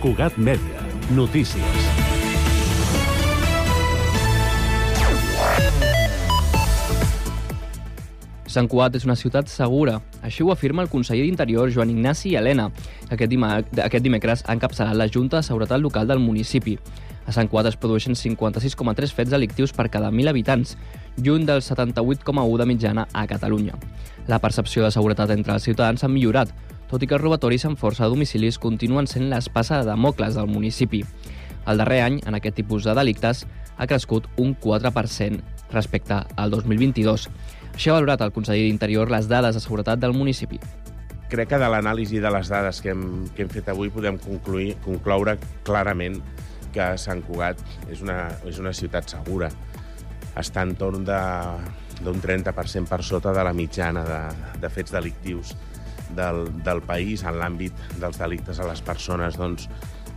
Cugat Mèdia. Notícies. Sant Cugat és una ciutat segura. Així ho afirma el conseller d'Interior, Joan Ignasi Helena, que aquest, dima aquest dimecres ha encapçalat la Junta de Seguretat Local del municipi. A Sant Cugat es produeixen 56,3 fets delictius per cada 1.000 habitants, lluny del 78,1 de mitjana a Catalunya. La percepció de seguretat entre els ciutadans ha millorat, tot i que els robatoris amb força de domicilis continuen sent l'espasa de Damocles del municipi. El darrer any, en aquest tipus de delictes, ha crescut un 4% respecte al 2022. Això ha valorat el conseller d'Interior les dades de seguretat del municipi. Crec que de l'anàlisi de les dades que hem, que hem fet avui podem concluir, concloure clarament que Sant Cugat és una, és una ciutat segura. Està en torn d'un 30% per sota de la mitjana de, de fets delictius del, del país en l'àmbit dels delictes a les persones doncs,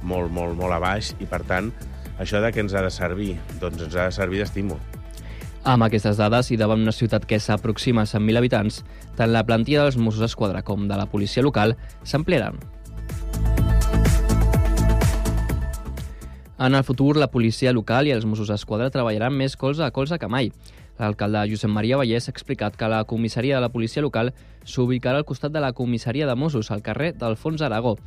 molt, molt, molt a baix i, per tant, això de què ens ha de servir? Doncs ens ha de servir d'estímul. Amb aquestes dades i davant una ciutat que s'aproxima a 100.000 habitants, tant la plantilla dels Mossos d'Esquadra com de la policia local s'ampliaran. En el futur, la policia local i els Mossos d'Esquadra treballaran més colze a colze que mai. L'alcalde Josep Maria Vallès ha explicat que la comissaria de la policia local s'ubicarà al costat de la comissaria de Mossos, al carrer d'Alfons Aragó,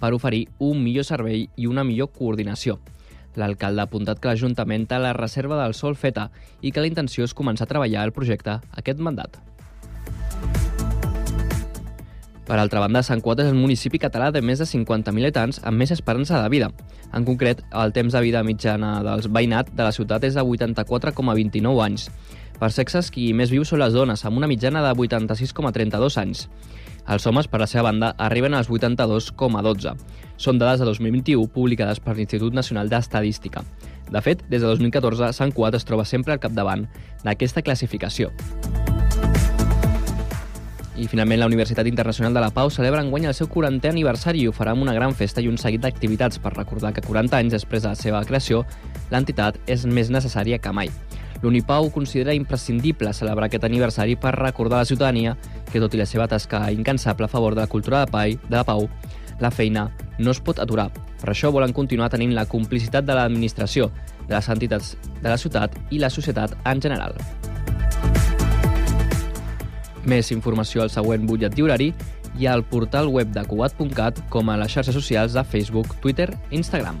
per oferir un millor servei i una millor coordinació. L'alcalde ha apuntat que l'Ajuntament té la reserva del sol feta i que la intenció és començar a treballar el projecte aquest mandat. Per altra banda, Sant Cugat és el municipi català de més de 50.000 habitants amb més esperança de vida. En concret, el temps de vida mitjana dels veïnat de la ciutat és de 84,29 anys. Per sexes, qui més viu són les dones, amb una mitjana de 86,32 anys. Els homes, per la seva banda, arriben als 82,12. Són dades de 2021 publicades per l'Institut Nacional d'Estadística. De fet, des de 2014, Sant Cugat es troba sempre al capdavant d'aquesta classificació. I finalment la Universitat Internacional de la Pau celebra enguany el seu 40è aniversari i ho farà amb una gran festa i un seguit d'activitats per recordar que 40 anys després de la seva creació, l'entitat és més necessària que mai. L'Unipau considera imprescindible celebrar aquest aniversari per recordar a la ciutadania que, tot i la seva tasca incansable a favor de la cultura de, pai, de la pau, la feina no es pot aturar. Per això volen continuar tenint la complicitat de l'administració, de les entitats de la ciutat i la societat en general. Més informació al següent butlletí horari i al portal web de Cugat.cat com a les xarxes socials de Facebook, Twitter i Instagram.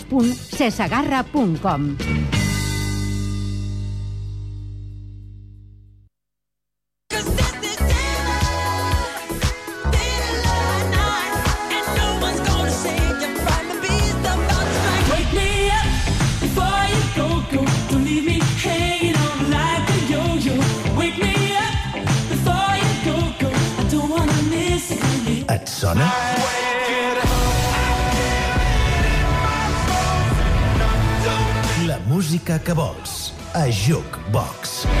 www.cesagarra.com. que vols. A Jukebox.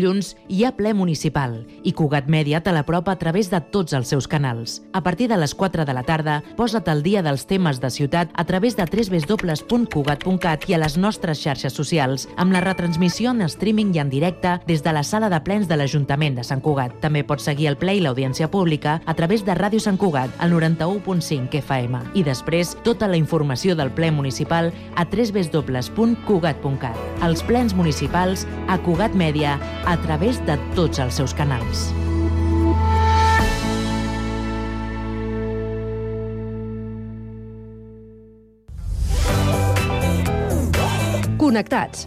Dilluns hi ha ple municipal i Cugat Mèdia te l'apropa a través de tots els seus canals. A partir de les 4 de la tarda, posa't al dia dels temes de ciutat a través de www.cugat.cat i a les nostres xarxes socials, amb la retransmissió en streaming i en directe des de la sala de plens de l'Ajuntament de Sant Cugat. També pots seguir el ple i l'audiència pública a través de Ràdio Sant Cugat, al 91.5 FM. I després, tota la informació del ple municipal a www.cugat.cat. Els plens municipals a Cugat Mèdia a través de tots els seus canals. Connectats.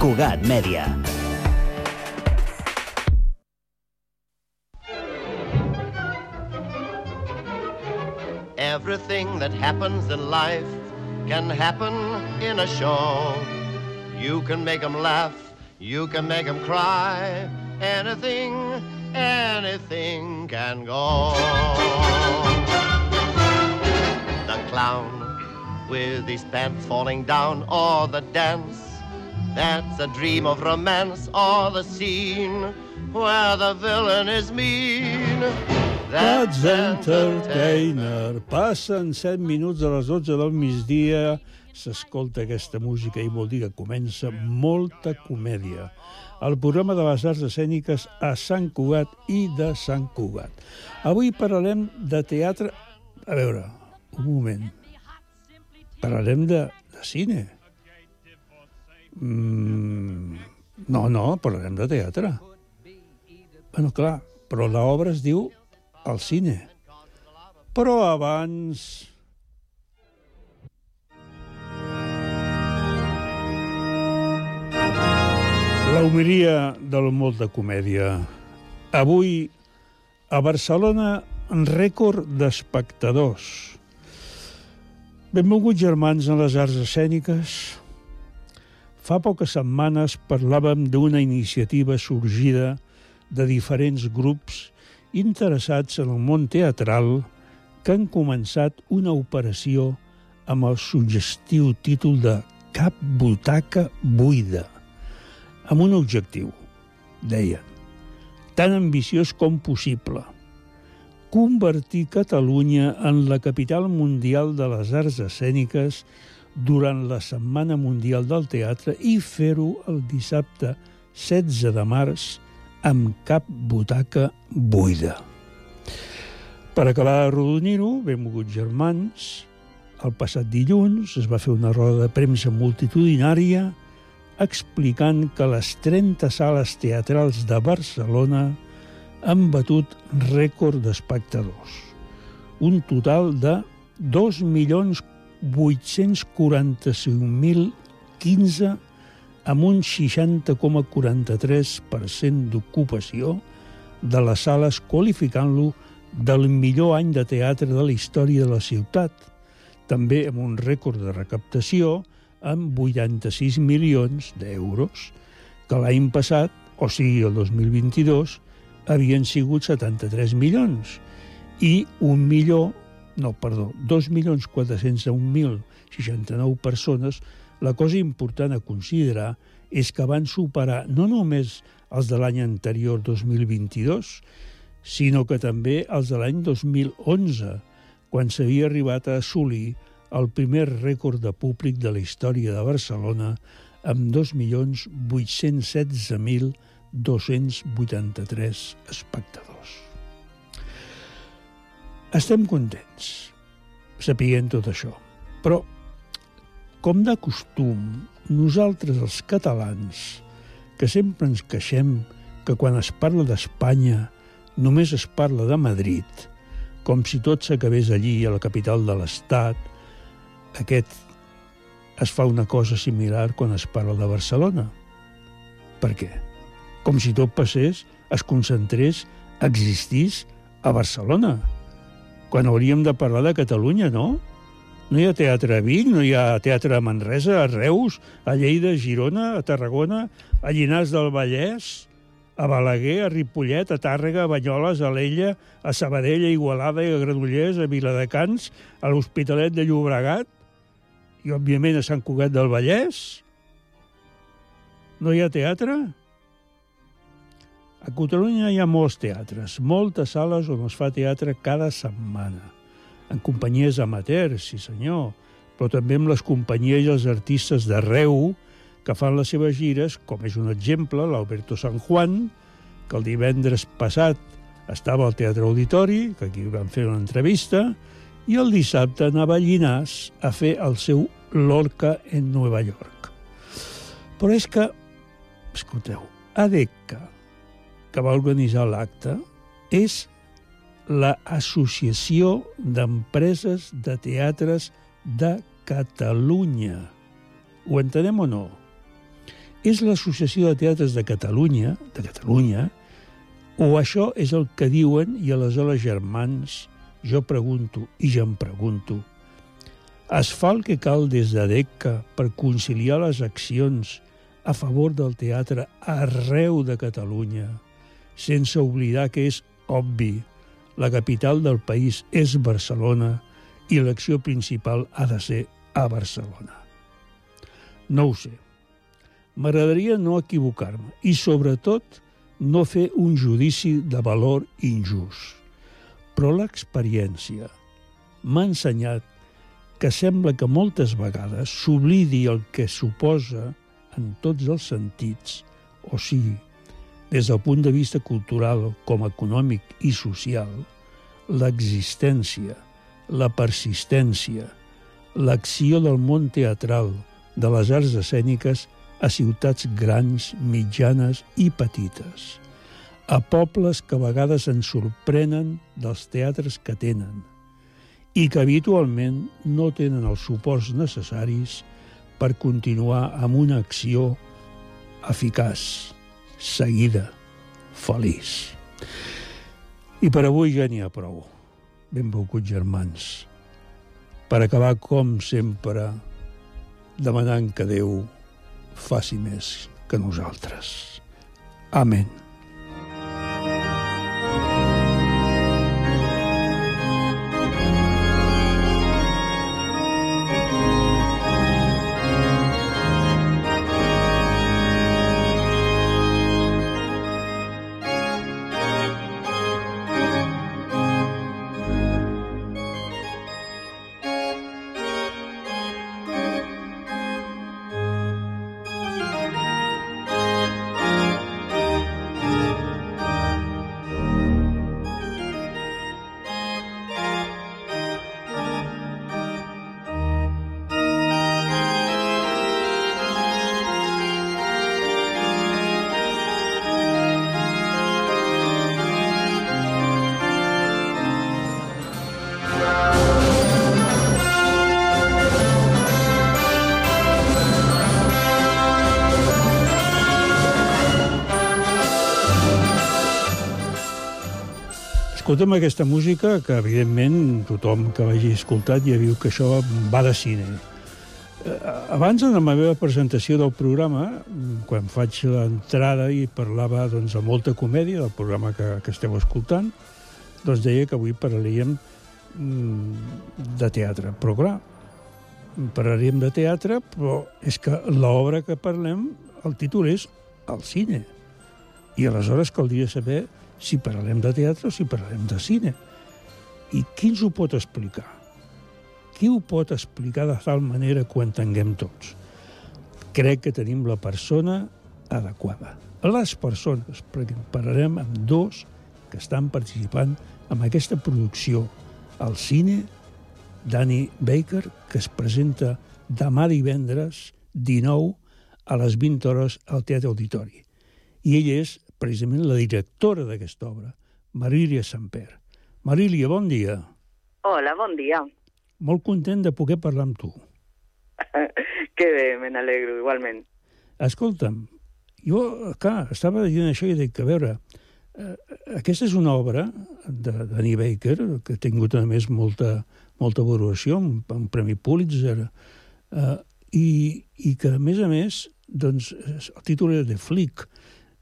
Cugat Mèdia. Everything that happens in life can happen in a show. You can make 'em laugh, you can make 'em cry. Anything, anything can go. The clown with his pants falling down, or the dance that's a dream of romance, or the scene where the villain is mean. That's Entertainer. Passen 7 minuts a les 12 del migdia, s'escolta aquesta música i vol dir que comença molta comèdia. El programa de les arts escèniques a Sant Cugat i de Sant Cugat. Avui parlarem de teatre... A veure, un moment. Parlarem de, de cine. Mm, no, no, parlarem de teatre. Bueno, clar, però l'obra es diu al cine. Però abans... La humilia del molt de comèdia. Avui, a Barcelona, rècord d'espectadors. Benvinguts, germans, a les arts escèniques. Fa poques setmanes parlàvem d'una iniciativa sorgida de diferents grups interessats en el món teatral que han començat una operació amb el suggestiu títol de Cap butaca buida, amb un objectiu, deien, tan ambiciós com possible, convertir Catalunya en la capital mundial de les arts escèniques durant la Setmana Mundial del Teatre i fer-ho el dissabte 16 de març amb cap butaca buida. Per acabar de rodonir-ho, benvolguts germans, el passat dilluns es va fer una roda de premsa multitudinària explicant que les 30 sales teatrals de Barcelona han batut rècord d'espectadors. Un total de 2.845.015 amb un 60,43% d'ocupació de les sales qualificant-lo del millor any de teatre de la història de la ciutat, també amb un rècord de recaptació amb 86 milions d'euros, que l'any passat, o sigui el 2022, havien sigut 73 milions, i un milió, no, perdó, 2.401.069 persones la cosa important a considerar és que van superar no només els de l'any anterior 2022, sinó que també els de l'any 2011, quan s'havia arribat a assolir el primer rècord de públic de la història de Barcelona amb 2.816.283 espectadors. Estem contents, sapient tot això, però com de costum, nosaltres els catalans, que sempre ens queixem que quan es parla d'Espanya només es parla de Madrid, com si tot s'acabés allí, a la capital de l'Estat, aquest es fa una cosa similar quan es parla de Barcelona. Per què? Com si tot passés es concentrés, existís a Barcelona, quan hauríem de parlar de Catalunya, no? No hi ha teatre a Vic, no hi ha teatre a Manresa, a Reus, a Lleida, a Girona, a Tarragona, a Llinars del Vallès, a Balaguer, a Ripollet, a Tàrrega, a Banyoles, a l'Ella, a Sabadell, a Igualada a Granollers, a Viladecans, a l'Hospitalet de Llobregat i, òbviament, a Sant Cugat del Vallès. No hi ha teatre? A Catalunya hi ha molts teatres, moltes sales on es fa teatre cada setmana. En companyies amateurs, sí senyor, però també amb les companyies i els artistes d'arreu que fan les seves gires, com és un exemple l'Alberto San Juan, que el divendres passat estava al Teatre Auditori, que aquí van fer una entrevista, i el dissabte anava a Llinars a fer el seu Lorca en Nova York. Però és que, escolteu, ADECA, que va organitzar l'acte, és l'Associació d'Empreses de Teatres de Catalunya. Ho entenem o no? És l'Associació de Teatres de Catalunya, de Catalunya, o això és el que diuen i aleshores, germans, jo pregunto i ja em pregunto, es fa el que cal des de DECA per conciliar les accions a favor del teatre arreu de Catalunya, sense oblidar que és obvi, la capital del país és Barcelona i l'acció principal ha de ser a Barcelona. No ho sé. M'agradaria no equivocar-me i, sobretot, no fer un judici de valor injust. Però l'experiència m'ha ensenyat que sembla que moltes vegades s'oblidi el que suposa en tots els sentits, o sigui, des del punt de vista cultural com econòmic i social, l'existència, la persistència, l'acció del món teatral, de les arts escèniques a ciutats grans, mitjanes i petites, a pobles que a vegades ens sorprenen dels teatres que tenen i que habitualment no tenen els suports necessaris per continuar amb una acció eficaç, seguida, feliç. I per avui ja n'hi ha prou. Benvolguts germans. Per acabar, com sempre, demanant que Déu faci més que nosaltres. Amén. Escolta'm aquesta música, que evidentment tothom que l'hagi escoltat ja viu que això va de cine. Eh, Abans, en la meva presentació del programa, quan faig l'entrada i parlava doncs, de molta comèdia del programa que, que esteu escoltant, doncs deia que avui parlaríem mm, de teatre. Però clar, parlaríem de teatre, però és que l'obra que parlem, el títol és El cine. I aleshores caldria saber si parlem de teatre o si parlem de cine. I qui ens ho pot explicar? Qui ho pot explicar de tal manera que ho entenguem tots? Crec que tenim la persona adequada. Les persones, perquè parlarem amb dos que estan participant en aquesta producció al cine, Danny Baker, que es presenta demà divendres 19 a les 20 hores al Teatre Auditori. I ell és precisament la directora d'aquesta obra, Marília Samper. Marília, bon dia. Hola, bon dia. Molt content de poder parlar amb tu. que bé, me n'alegro, igualment. Escolta'm, jo, clar, estava dient això i dic, a veure, Eh, aquesta és una obra de Danny Baker, que ha tingut, a més, molta, molta valoració, un, un Premi Pulitzer, eh, i, i que, a més a més, doncs, el títol era The Flick,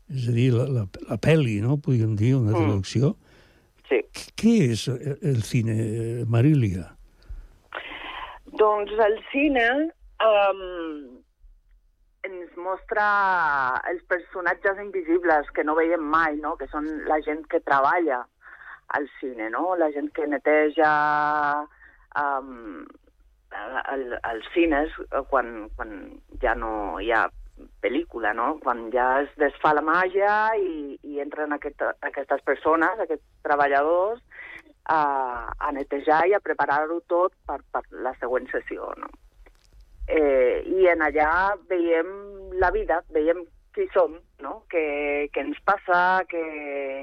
és a dir, la, la, la pel·li, no?, podríem dir, una Mm. traducció. Sí. Què és el, cine, eh, Marilia? Doncs el cine um, ens mostra els personatges invisibles que no veiem mai, no? que són la gent que treballa al cine, no? la gent que neteja um, el, els cines eh, quan, quan ja no hi ha pel·lícula, no? quan ja es desfà la màgia i, i entren aquest, aquestes persones, aquests treballadors, a, a netejar i a preparar-ho tot per, per la següent sessió. No? Eh, I en allà veiem la vida, veiem qui som, no? què, què ens passa, que,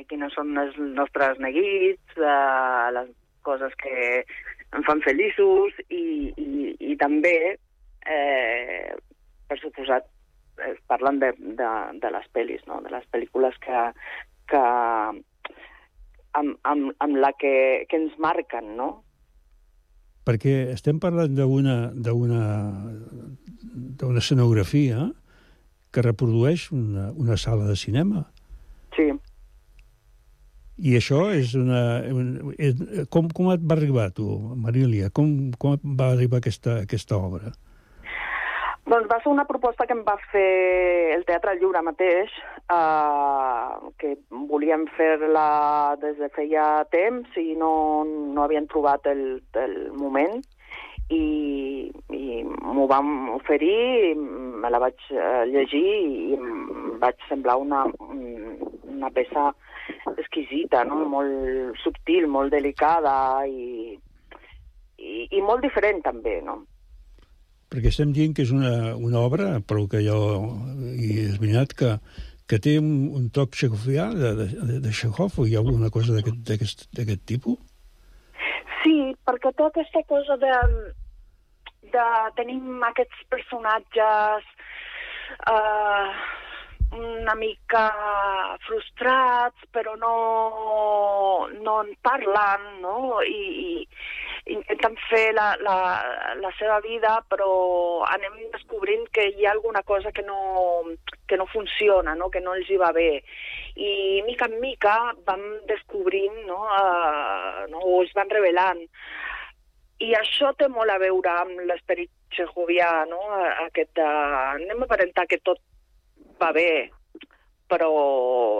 quines són els nostres neguits, eh, les coses que em fan feliços i, i, i també, eh, per suposat, eh, parlen de, de, de les pel·lis, no? de les pel·lícules que, que amb, amb, amb la que, que ens marquen, no? Perquè estem parlant d'una d'una d'una escenografia que reprodueix una, una sala de cinema. Sí. I això és una... Un, és, com, com et va arribar, tu, Marília? Com, com va arribar aquesta, aquesta obra? Doncs va ser una proposta que em va fer el Teatre Lliure mateix, eh, que volíem fer-la des de feia temps i no, no havien trobat el, el moment i, i m'ho vam oferir, me la vaig eh, llegir i em vaig semblar una, una peça exquisita, no? molt subtil, molt delicada i, i, i molt diferent també, no? Perquè estem dient que és una, una obra, però que jo he esbrinat, que, que té un, un toc txecofià de, de, de Chekhov, o hi ha alguna cosa d'aquest- tipus? Sí, perquè té aquesta cosa de, de tenim aquests personatges eh, una mica frustrats, però no, no en parlen, no? I, i intenten fer la, la, la seva vida, però anem descobrint que hi ha alguna cosa que no, que no funciona, no? que no els hi va bé. I mica en mica vam descobrint, no? Uh, no? o es van revelant. I això té molt a veure amb l'esperit txecovià, no? aquest de... Anem a aparentar que tot va bé, però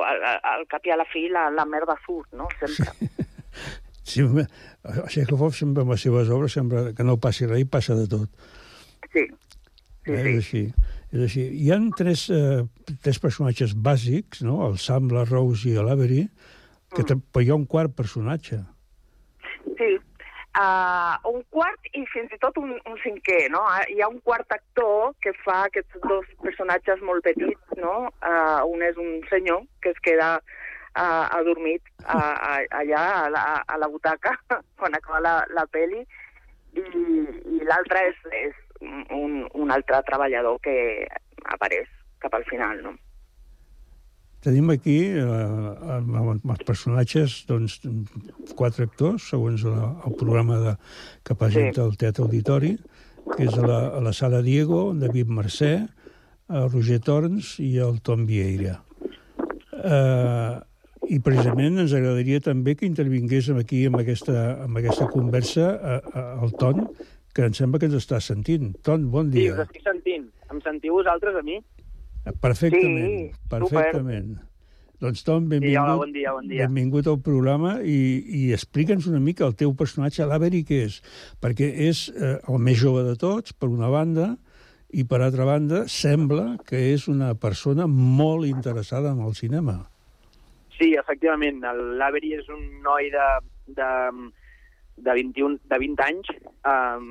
al, al cap i a la fi la, la merda surt, no? Sempre. Sí, a Chekhov sempre amb les seves obres sembla que no passi res passa de tot. Sí. Sí, eh, és així. És així. Hi han tres, eh, tres personatges bàsics, no? el Sam, la Rose i l'Avery, que mm. però hi ha un quart personatge. Sí. Uh, un quart i fins i tot un, un cinquè, no? Ah, Hi ha un quart actor que fa aquests dos personatges molt petits, no? Uh, un és un senyor que es queda uh, adormit uh, a, allà a la, a la butaca quan acaba la, la peli i, i l'altre és, és un, un altre treballador que apareix cap al final, no? Tenim aquí eh, amb, amb els personatges, doncs, quatre actors, segons la, el programa de, que presenta sí. el Teatre Auditori, que és a la, a la Sala Diego, David Mercè, el Roger Torns i el Tom Vieira. Eh, I precisament ens agradaria també que intervingués aquí amb aquesta, amb aquesta conversa a, a, el Ton, que em sembla que ens està sentint. Ton, bon Sí, dia. us estic sentint. Em sentiu vosaltres a mi? Perfectament, Sí, perfectament. Doncs Tom, Sí, benvingut, hola, bon dia, bon dia. benvingut al programa i, i explica'ns una mica el teu personatge, l'Avery, què és? Perquè és eh, el més jove de tots, per una banda, i per altra banda, sembla que és una persona molt interessada en el cinema. Sí, efectivament. L'Avery és un noi de, de, de, 21, de 20 anys um,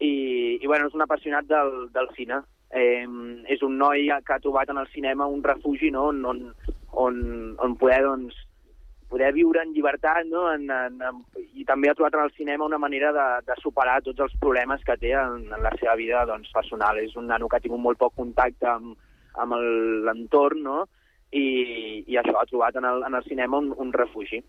i, i bueno, és un apassionat del, del cine. Eh, és un noi que ha trobat en el cinema un refugi no? on, on, on, on poder, doncs, poder viure en llibertat no? en, en, en, i també ha trobat en el cinema una manera de, de superar tots els problemes que té en, en la seva vida doncs, personal. És un nano que ha tingut molt poc contacte amb, amb l'entorn, no? I, i això ha trobat en el, en el cinema un, un refugi.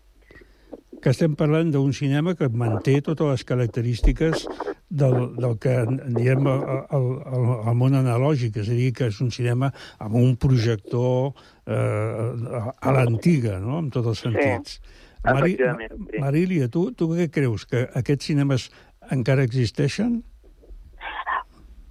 que estem parlant d'un cinema que manté totes les característiques del, del que diem el, el, el, món analògic, és a dir, que és un cinema amb un projector eh, a l'antiga, no?, en tots els sentits. efectivament, sí. Marília, tu, tu què creus? Que aquests cinemes encara existeixen?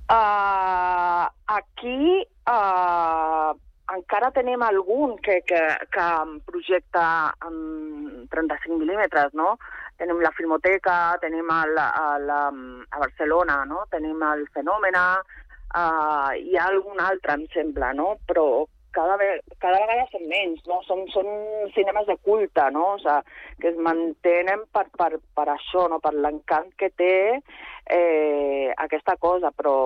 Uh, aquí uh, encara tenim algun que, que, que projecta en 35 mil·límetres, no? Tenim la Filmoteca, tenim el, el, a Barcelona, no? Tenim el Fenòmena, uh, hi ha algun altre, em sembla, no? Però cada, ve, cada vegada són menys, no? Són, són cinemes de culte, no? O sea, que es mantenen per, per, per això, no? Per l'encant que té eh, aquesta cosa, però,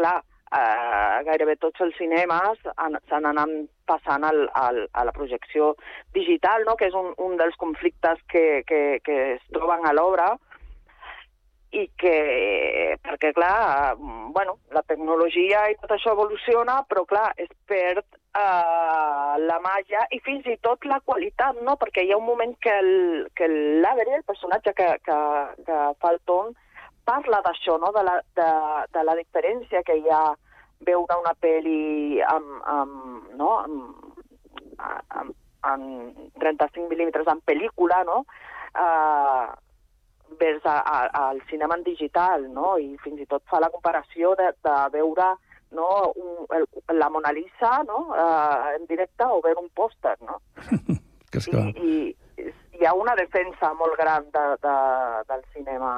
clar, eh, gairebé tots els cinemes han- s'han anat passant al, al, a la projecció digital, no? que és un, un dels conflictes que, que, que es troben a l'obra, i que, perquè clar, eh, bueno, la tecnologia i tot això evoluciona, però clar, es perd eh, la màgia i fins i tot la qualitat, no? Perquè hi ha un moment que el, que l'Avery, el personatge que, que, que fa el ton, parla d'això, no? De la, de, de la diferència que hi ha veure una pel·li amb, amb, no? amb, amb, amb 35 mil·límetres en pel·lícula, no? Eh, vers a, a, al cinema en digital, no? I fins i tot fa la comparació de, de veure no, un, el, la Mona Lisa no? uh, en directe o veure un pòster, no? Que esclar. I, I hi ha una defensa molt gran de, de, del cinema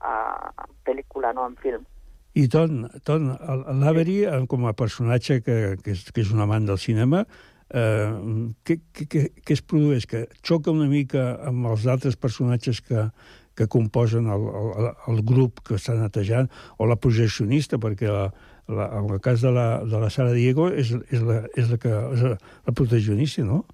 en pel·lícula, no en film. I Ton, Ton l'Avery, eh, com a personatge que, que, és, que és un amant del cinema, eh, què, què, què, què es produeix? Que xoca una mica amb els altres personatges que, que composen el, el, el grup que està netejant, o la projeccionista, perquè la, la, en el cas de la, de la Sara Diego és, és, la, és, la, que, és la, la protagonista, no?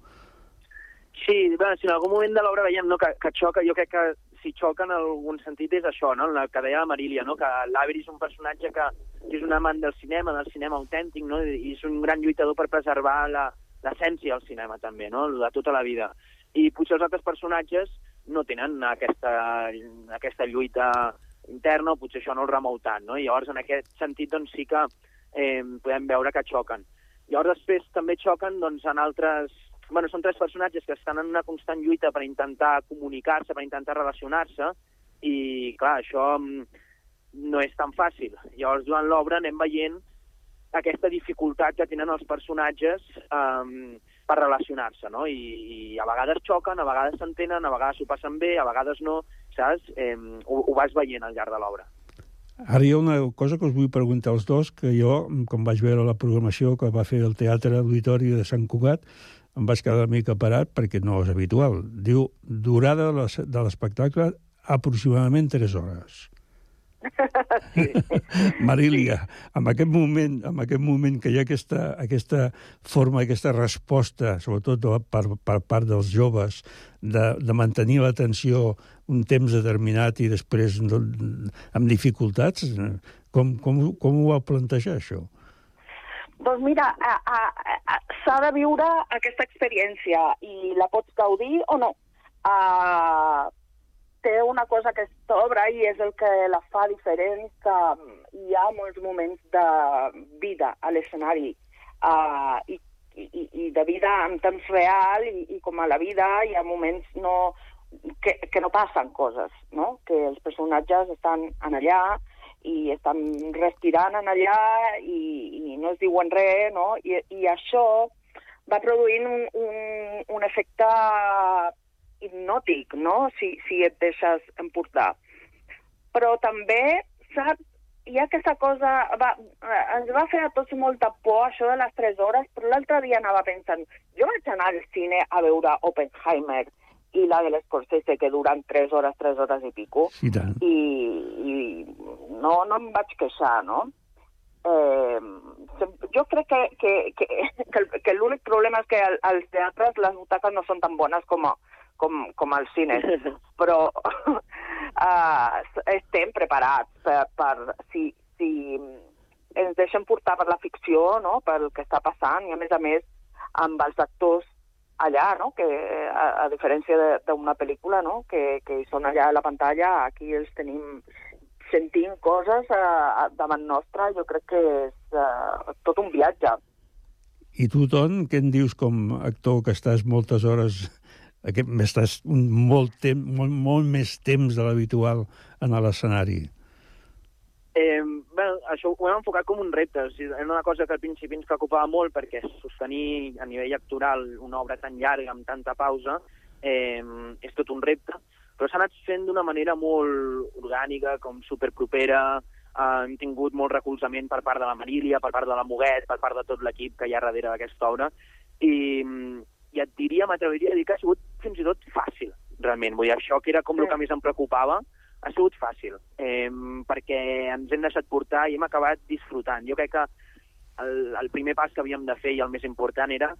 Sí, bueno, si en algun moment de l'obra veiem no, que, que xoca, jo crec que si xoca en algun sentit és això, no? el que deia la Marília, no? que l'Avery és un personatge que, que és un amant del cinema, del cinema autèntic, no? i és un gran lluitador per preservar l'essència del cinema també, no? de tota la vida. I potser els altres personatges no tenen aquesta, aquesta lluita interna, potser això no el remou tant, no? I llavors, en aquest sentit, doncs sí que eh, podem veure que xoquen. Llavors, després també xoquen doncs, en altres... Bueno, són tres personatges que estan en una constant lluita per intentar comunicar-se, per intentar relacionar-se, i, clar, això mm, no és tan fàcil. Llavors, durant l'obra anem veient aquesta dificultat que tenen els personatges um, per relacionar-se, no? I, I a vegades xoquen, a vegades s'entenen, a vegades s'ho passen bé, a vegades no, saps? Eh, ho, ho vas veient al llarg de l'obra. Ara hi ha una cosa que us vull preguntar als dos, que jo, com vaig veure la programació que va fer el Teatre Auditori de Sant Cugat, em vaig quedar una mica parat perquè no és habitual. Diu, durada de l'es- de l'espectacle aproximadament 3 hores. Marília, en aquest moment, en aquest moment que hi ha aquesta, aquesta forma, aquesta resposta, sobretot per, per part dels joves, de, de mantenir l'atenció un temps determinat i després no, amb dificultats, com, com, com ho vau plantejar, això? Doncs mira, a, a, a, s'ha de viure aquesta experiència i la pots gaudir o no. Uh, té una cosa que és t'obre i és el que la fa diferent, que hi ha molts moments de vida a l'escenari i, i, i de vida en temps real i, i com a la vida hi ha moments no, que, que no passen coses, no? que els personatges estan en allà i estan respirant en allà i, i no es diuen res, no? I, i això va produint un, un, un efecte hipnòtic, no?, si, si et deixes emportar. Però també, saps, hi ha aquesta cosa... Va, ens va fer a tots molta por això de les 3 hores, però l'altre dia anava pensant, jo vaig anar al cine a veure Oppenheimer i la de l'Escorsese, que duran 3 hores, 3 hores i pico, I tant. i, i no, no em vaig queixar, no? Eh, jo crec que, que, que, que, l'únic problema és que al- als teatres les butaques no són tan bones com, a, com, com als cines, però uh, estem preparats per, per si, si ens deixen portar per la ficció, no? pel que està passant, i a més a més amb els actors allà, no? que a, a diferència de- d'una pel·lícula, no? que, que són allà a la pantalla, aquí els tenim sentint coses eh, davant nostra, jo crec que és eh, tot un viatge. I tu, Ton, què en dius com actor que estàs moltes hores, aquest, estàs un molt, temps, molt, molt més temps de l'habitual en l'escenari? Eh, bé, això ho hem enfocat com un repte. O sigui, era una cosa que al principi ens preocupava molt perquè sostenir a nivell actoral una obra tan llarga, amb tanta pausa, eh, és tot un repte. Però s'ha anat fent d'una manera molt orgànica, com superpropera, eh, hem tingut molt recolzament per part de la Marília, per part de la Moguet, per part de tot l'equip que hi ha darrere d'aquesta obra, i, i et diria, m'atreviria a dir que ha sigut fins i tot fàcil, realment. Vull dir, això que era com el que més em preocupava, ha sigut fàcil, eh, perquè ens hem deixat portar i hem acabat disfrutant. Jo crec que el, el primer pas que havíem de fer i el més important era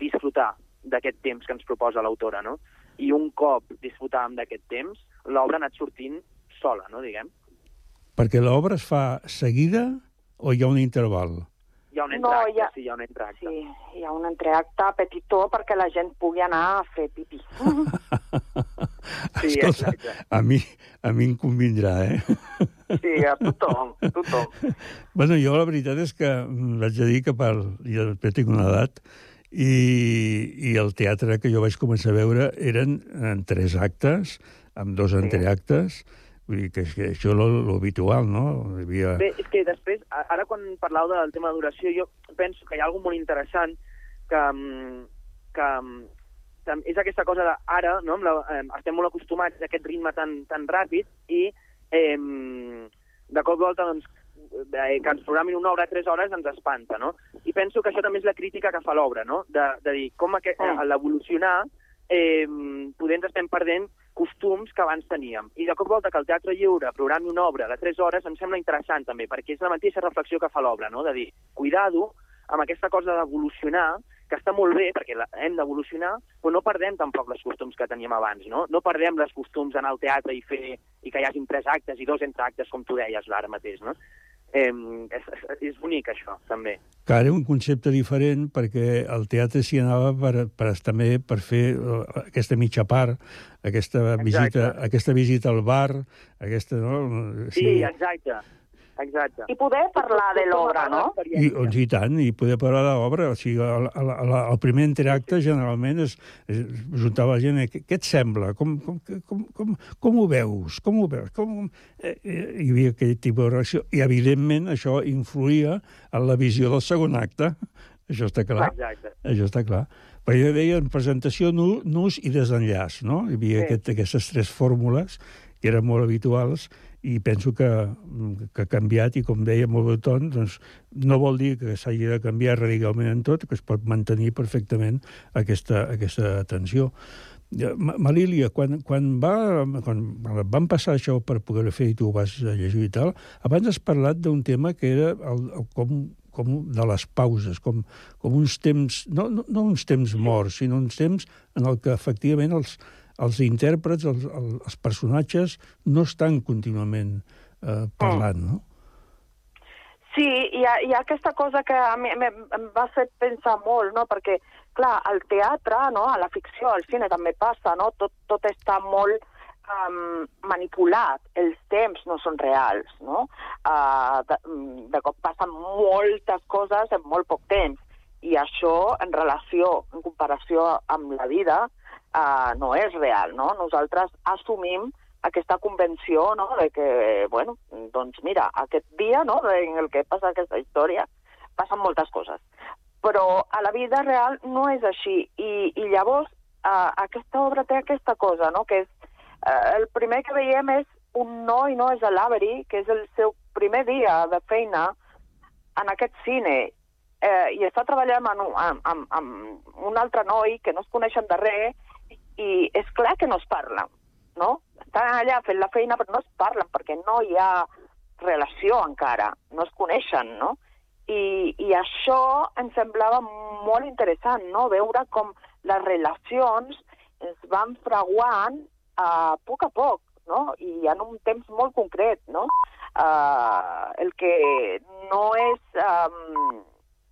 disfrutar d'aquest temps que ens proposa l'autora, no? I un cop disfrutàvem d'aquest temps, l'obra ha anat sortint sola, no, diguem. Perquè l'obra es fa seguida o hi ha un interval? Hi ha un No, entreacte, hi ha- sí, hi ha un entreacte. Sí, hi ha un entreacte petitó perquè la gent pugui anar a fer pipí. Sí, Escolta, exacte. a mi, a mi em convindrà, eh? Sí, a tothom, a tothom. Bueno, jo la veritat és que mm, vaig a dir que per... jo després tinc una edat i, i el teatre que jo vaig començar a veure eren en tres actes, amb dos entreactes, vull dir que, que això és lo, lo habitual, no? Havia... Bé, és que després, ara quan parlau del tema de duració, jo penso que hi ha alguna molt interessant que, mm, que mm, tam- és aquesta cosa de ara, no? La, eh, estem molt acostumats a aquest ritme tan, tan ràpid i eh, de cop volta doncs, eh, que ens programin una obra a 3 hores ens espanta, no? I penso que això també és la crítica que fa l'obra, no? De, de dir com aquest, a l'evolucionar eh, poder ens estem perdent costums que abans teníem. I de cop volta que el Teatre Lliure programi una obra de 3 hores em sembla interessant també, perquè és la mateixa reflexió que fa l'obra, no? de dir, cuidado amb aquesta cosa d'evolucionar, que està molt bé, perquè la, hem d'evolucionar, però no perdem tampoc les costums que teníem abans, no? No perdem les costums d'anar al teatre i fer i que hi hagin tres actes i dos entreactes, com tu deies ara mateix, no? Eh, és, és, és bonic, això, també. que ara un concepte diferent perquè el teatre s'hi anava per, per, també per fer eh, aquesta mitja part, aquesta visita, aquesta visita al bar, aquesta... No? Sí, exacte. Exacte. I poder parlar de l'obra, no? I, doncs, I tant, i poder parlar de l'obra. O sigui, el, el, el, primer interacte generalment es, es juntava la gent, eh, què, què et sembla? Com, com, com, com, com ho veus? Com ho veus? Com, eh, eh, hi havia aquell tipus de reacció. I, evidentment, això influïa en la visió del segon acte. Això està clar. Exacte. Això està clar. Però jo deia en presentació, nu- nus i desenllaç, no? Hi havia Sí. aquest, aquestes tres fórmules que eren molt habituals i penso que, que ha canviat i, com deia molt bé Ton, doncs, no vol dir que s'hagi de canviar radicalment en tot, que es pot mantenir perfectament aquesta, aquesta Ma- Malília, quan, quan, va, quan van passar això per poder fer i tu ho vas llegir i tal, abans has parlat d'un tema que era el, el, com, com de les pauses, com, com uns temps, no, no, no uns temps morts, sinó uns temps en el que efectivament els, els intèrprets, els, els personatges, no estan contínuament eh, parlant, no? Sí, hi ha, hi ha aquesta cosa que a mi em, va fer pensar molt, no? Perquè, clar, al teatre, no? a la ficció, al cine també passa, no? Tot, tot està molt um, manipulat, els temps no són reals, no? Uh, de, de cop passen moltes coses en molt poc temps, i això, en relació, en comparació amb la vida, uh, no és real, no? Nosaltres assumim aquesta convenció, no?, de que, bueno, doncs mira, aquest dia, no?, en el que passa aquesta història, passen moltes coses. Però a la vida real no és així. I, i llavors eh, aquesta obra té aquesta cosa, no?, que és... Eh, el primer que veiem és un noi, no?, és l'Avery, que és el seu primer dia de feina en aquest cine, eh, i està treballant amb, amb, amb, amb un altre noi que no es coneixen de res, i és clar que no es parlen, no? Estan allà fent la feina però no es parlen perquè no hi ha relació encara, no es coneixen, no? I, i això em semblava molt interessant, no? Veure com les relacions es van fraguant a poc a poc, no? I en un temps molt concret, no? Uh, el que no és um,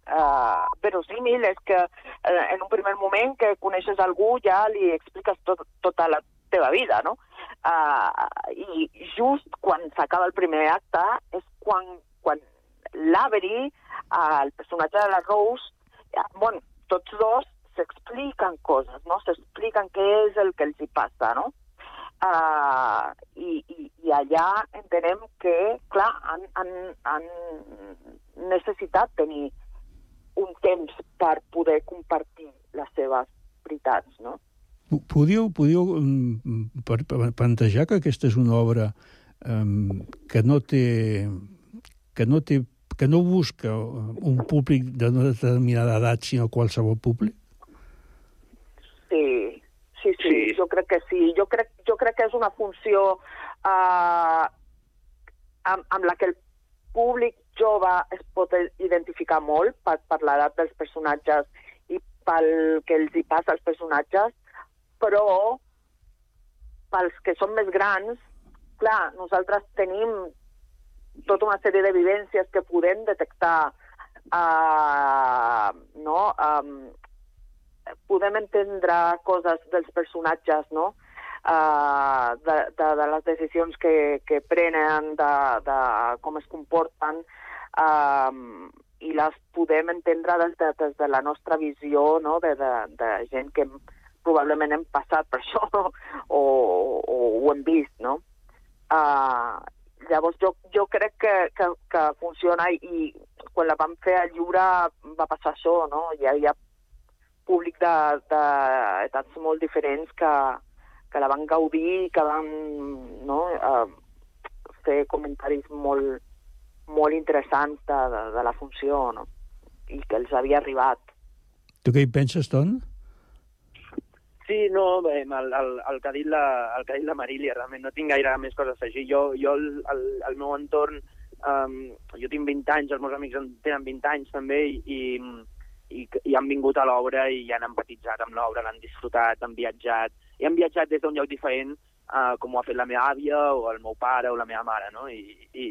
uh, verosímil és que uh, en un primer moment que coneixes algú ja li expliques tot, tota la teva vida, no? Uh, I just quan s'acaba el primer acte és quan, quan l'Avery, uh, el personatge de la Rose, uh, bueno, tots dos s'expliquen coses, no? S'expliquen què és el que els hi passa, no? Uh, i, i, I allà entenem que, clar, han, han, han necessitat tenir un temps per poder compartir les seves veritats, no? Podíeu, podíeu mm, per- plantejar que aquesta és una obra um, que no té que no té que no busca un públic d'una determinada edat, sinó qualsevol públic? Sí, sí, sí, sí, jo crec que sí. Jo crec, jo crec que és una funció uh, amb, amb la que el públic jove es pot identificar molt per, per l'edat dels personatges i pel que els hi passa als personatges, però pels que són més grans, clar, nosaltres tenim tota una sèrie de vivències que podem detectar uh, no? Um, podem entendre coses dels personatges, no? Uh, de, de, de les decisions que, que prenen, de, de com es comporten, uh, i les podem entendre des de, des de la nostra visió, no? de, de, de gent que hem, probablement hem passat per això no? o, o ho hem vist, no? Uh, llavors jo, jo crec que, que, que funciona i, quan la vam fer al lliure va passar això, no? Hi havia públic d'etats molt diferents que, que la van gaudir i que van no, uh, fer comentaris molt, molt interessants de, de, de la funció no? i que els havia arribat. Tu què hi penses, Ton? Sí, no, bé, el, el, el, que ha dit la, el que ha dit la Marília, realment no tinc gaire més coses a afegir. Jo, jo el, el, el meu entorn, um, jo tinc 20 anys, els meus amics en tenen 20 anys també, i, i, i han vingut a l'obra i han empatitzat amb l'obra, l'han disfrutat, han viatjat, han viatjat des d'un lloc diferent, uh, com ho ha fet la meva àvia, o el meu pare, o la meva mare, no? I, i,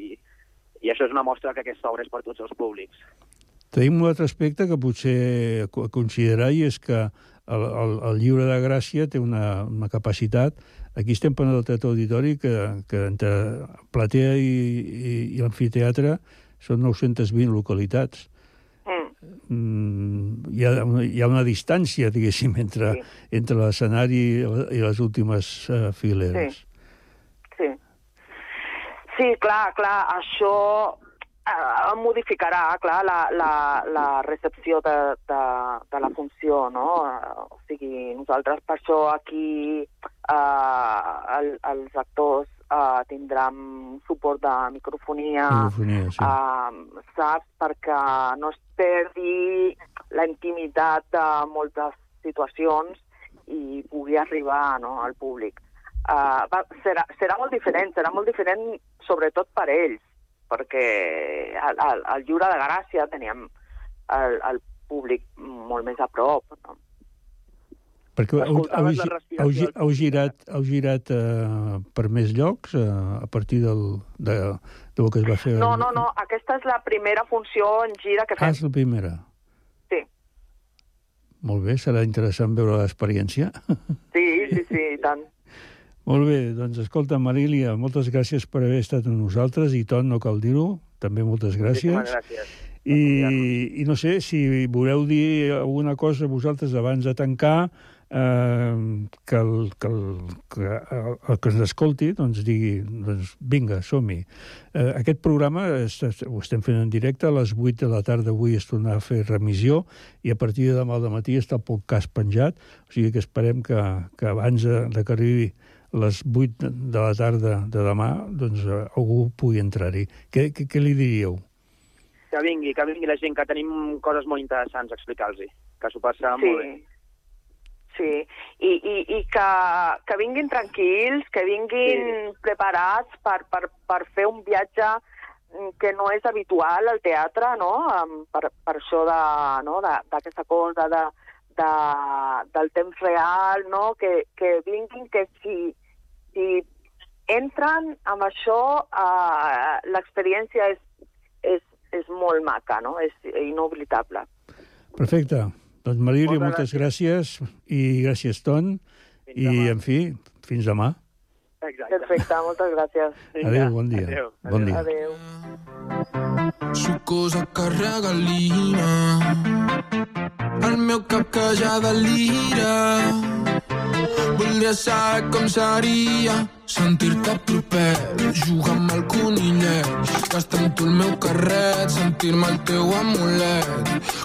i això és una mostra que aquesta obra és per tots els públics. Tenim un altre aspecte que potser co- considerar i és que el, el, el llibre de Gràcia té una, una capacitat aquí estem parlant del teatre auditori que, que entre platea i, i, i l'amfiteatre són 920 localitats. Mm, hi, ha una, hi ha una distància, diguéssim, entre, sí. entre l'escenari i les últimes uh, fileres. Sí. Sí, clar, clar, això eh, modificarà, clar, la, la, la recepció de, de, de la funció, no? O sigui, nosaltres per això aquí eh, el, els actors eh, tindran suport de microfonia, Microfonia, sí. eh, saps? Perquè no es perdi la intimitat de moltes situacions i pugui arribar no, al públic. Uh, va, serà, serà molt diferent, serà molt diferent sobretot per ells, perquè al, al, al Lliure de Gràcia teníem el, el públic molt més a prop. No? Perquè heu, heu, heu, heu girat, heu girat uh, per més llocs uh, a partir del, de, del que es va fer... No, no, no, aquesta és la primera funció en gira que Ah, fem. és la primera. Sí. Molt bé, serà interessant veure l'experiència. Sí, sí, sí, i tant. Molt bé, doncs escolta, Marília, moltes gràcies per haver estat amb nosaltres i Ton, no cal dir-ho, també moltes gràcies. Moltíssimes gràcies. I, I no sé si voleu dir alguna cosa vosaltres abans de tancar, eh, que, el, que, el, que el, el que ens escolti doncs digui, doncs vinga, som-hi. Eh, aquest programa es, es, ho estem fent en directe, a les 8 de la tarda avui es tornarà a fer remissió i a partir de demà al matí està el podcast penjat, o sigui que esperem que, que abans de, de que arribi les 8 de la tarda de demà, doncs eh, algú pugui entrar-hi. Què, què, què li diríeu? Que vingui, que vingui la gent, que tenim coses molt interessants a explicar-los, que s'ho passarà Sí. molt bé. Sí, i, i, i que, que vinguin tranquils, que vinguin sí. preparats per, per, per fer un viatge mm, que no és habitual al teatre, no? Per, per això de, no? de, d'aquesta cosa de, de, del temps real, no? Que, que vinguin, que si, si entren amb això, eh, l'experiència és, és és molt maca, no? És inoblidable. Perfecte. Doncs Marília, Moltes moltes gràcies. I gràcies, Ton. I, en fi, fins demà. Exacte. Perfecte, moltes gràcies. Adéu, bon dia. Adéu. Bon dia. Adéu. Sucosa carregalina El meu cap que ja delira. Voldria saber com seria sentir-te proper, jugar amb el conillet, gastar amb tu el meu carret, sentir-me el teu amulet,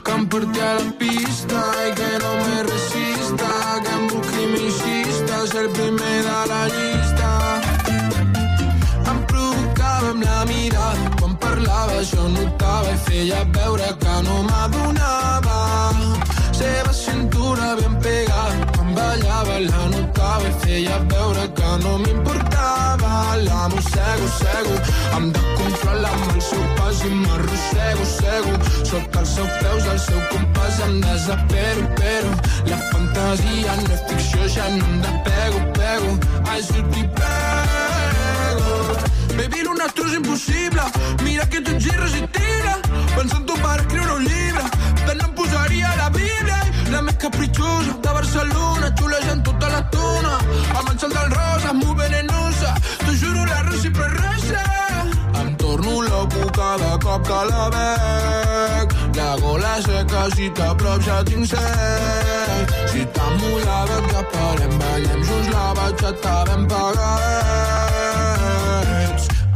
que em porti a la pista i que no me resista, que em busqui m'inxista, ser el primer de la llista. Em provocava amb la mirada, parlava jo notava i feia veure que no m'adonava. Seva cintura ben pegada, quan ballava la notava i feia veure que no m'importava. La mossego, cego, em de controlar amb el seu pas i m'arrossego, cego. Sota els seus peus, el seu compàs em desapero, però la fantasia no és ficció, ja no em despego, pego. Ai, t'hi pego. Baby, lo nostre és impossible. Mira que tu ets irresistible. Pensa en tu per escriure un llibre. Tant em posaria la Bíblia. I la més capritxosa de Barcelona. Xulejant tota l'estona. Amb el sol del rosa, molt venenosa. T'ho juro, la recíproca Em torno loco cada cop que la veig. La gola seca, si t'aprop ja tinc set. Si t'amolava que parem, ballem junts la batxata ben pagats.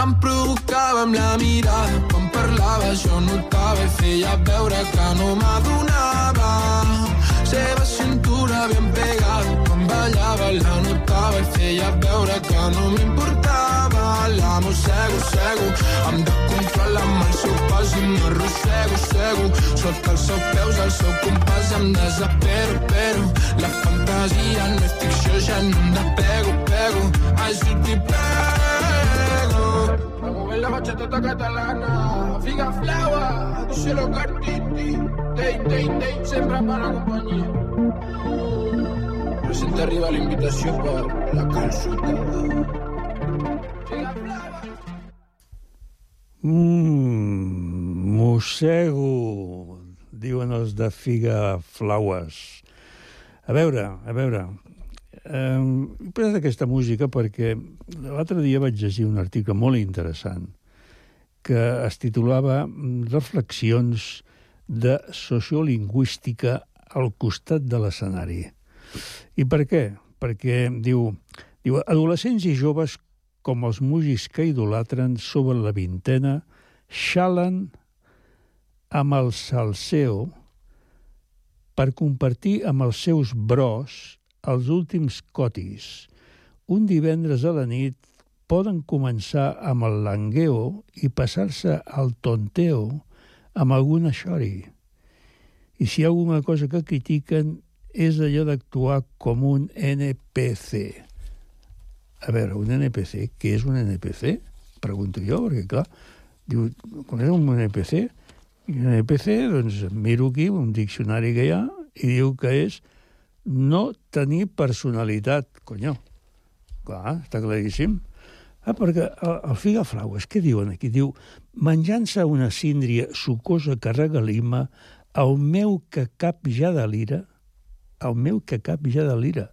Em provocava amb la mirada, quan parlava jo notava i feia veure que no m'adonava. Seva cintura ben pegada, quan ballava la notava i feia veure que no m'importava. La mossego, cego, em de controlar amb el seu pas i m'arrossego, cego. Sota els seus peus, el seu compàs em desapero, però la fantasia no és ficció, ja no em despego, pego. Si t'hi pego. Mover la bachata catalana, figa flava, díselo cartiti, tei, tei, tei, sempre la companyia. Presenta arriba la invitació per la calçotada. Mm, mossego, diuen els de Figa Flowers. A veure, a veure, eh, he posat aquesta música perquè l'altre dia vaig llegir un article molt interessant que es titulava Reflexions de sociolingüística al costat de l'escenari. I per què? Perquè diu, diu adolescents i joves com els músics que idolatren sobre la vintena, xalen amb el salseo per compartir amb els seus bros els últims cotis. Un divendres a la nit poden començar amb el langueo i passar-se al tonteo amb alguna xori. I si hi ha alguna cosa que critiquen és allò d'actuar com un NPC. A veure, un NPC, què és un NPC? Pregunto jo, perquè clar, diu, quan és un NPC? I un NPC, doncs miro aquí un diccionari que hi ha i diu que és no tenir personalitat, conyo. Clar, està claríssim. Ah, perquè el, el figaflaues, què diuen aquí? Diu, menjant-se una síndria sucosa que regalima, el meu que cap ja delira, el meu que cap ja delira.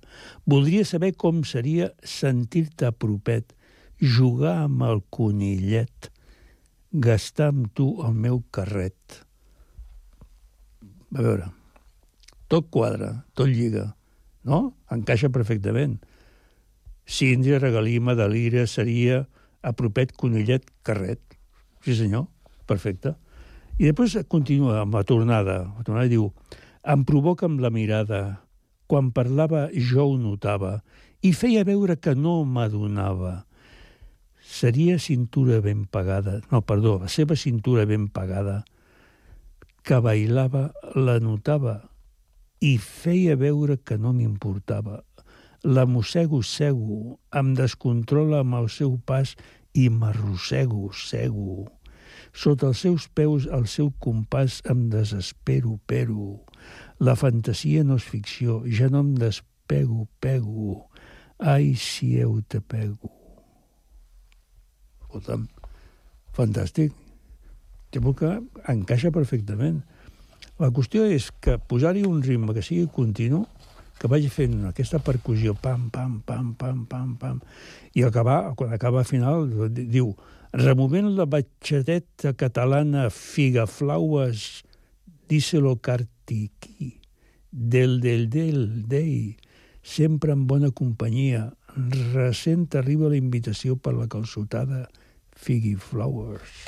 Voldria saber com seria sentir-te propet, jugar amb el conillet, gastar amb tu el meu carret. A veure, tot quadra, tot lliga, no? Encaixa perfectament. Síndria, regalima, delira, seria apropet, conillet, carret. Sí, senyor, perfecte. I després continua amb la tornada. La tornada diu, em provoca amb la mirada. Quan parlava jo ho notava i feia veure que no m'adonava. Seria cintura ben pagada, no, perdó, la seva cintura ben pagada, que bailava la notava i feia veure que no m'importava. La mossego cego, em descontrola amb el seu pas i m'arrossego, cego. Sota els seus peus, el seu compàs, em desespero, però. La fantasia no és ficció, ja no em despego, pego. Ai, si eu te pego. Escolta'm, fantàstic. Temo que encaixa perfectament. La qüestió és que posar-hi un ritme que sigui continu, que vagi fent aquesta percussió, pam, pam, pam, pam, pam, pam, i acabar, quan acaba a final, di- diu, removent la batxadeta catalana figaflaues, díselo cartiqui, del, del, del, dei, sempre en bona companyia, recent arriba la invitació per la calçotada Figgy Flowers.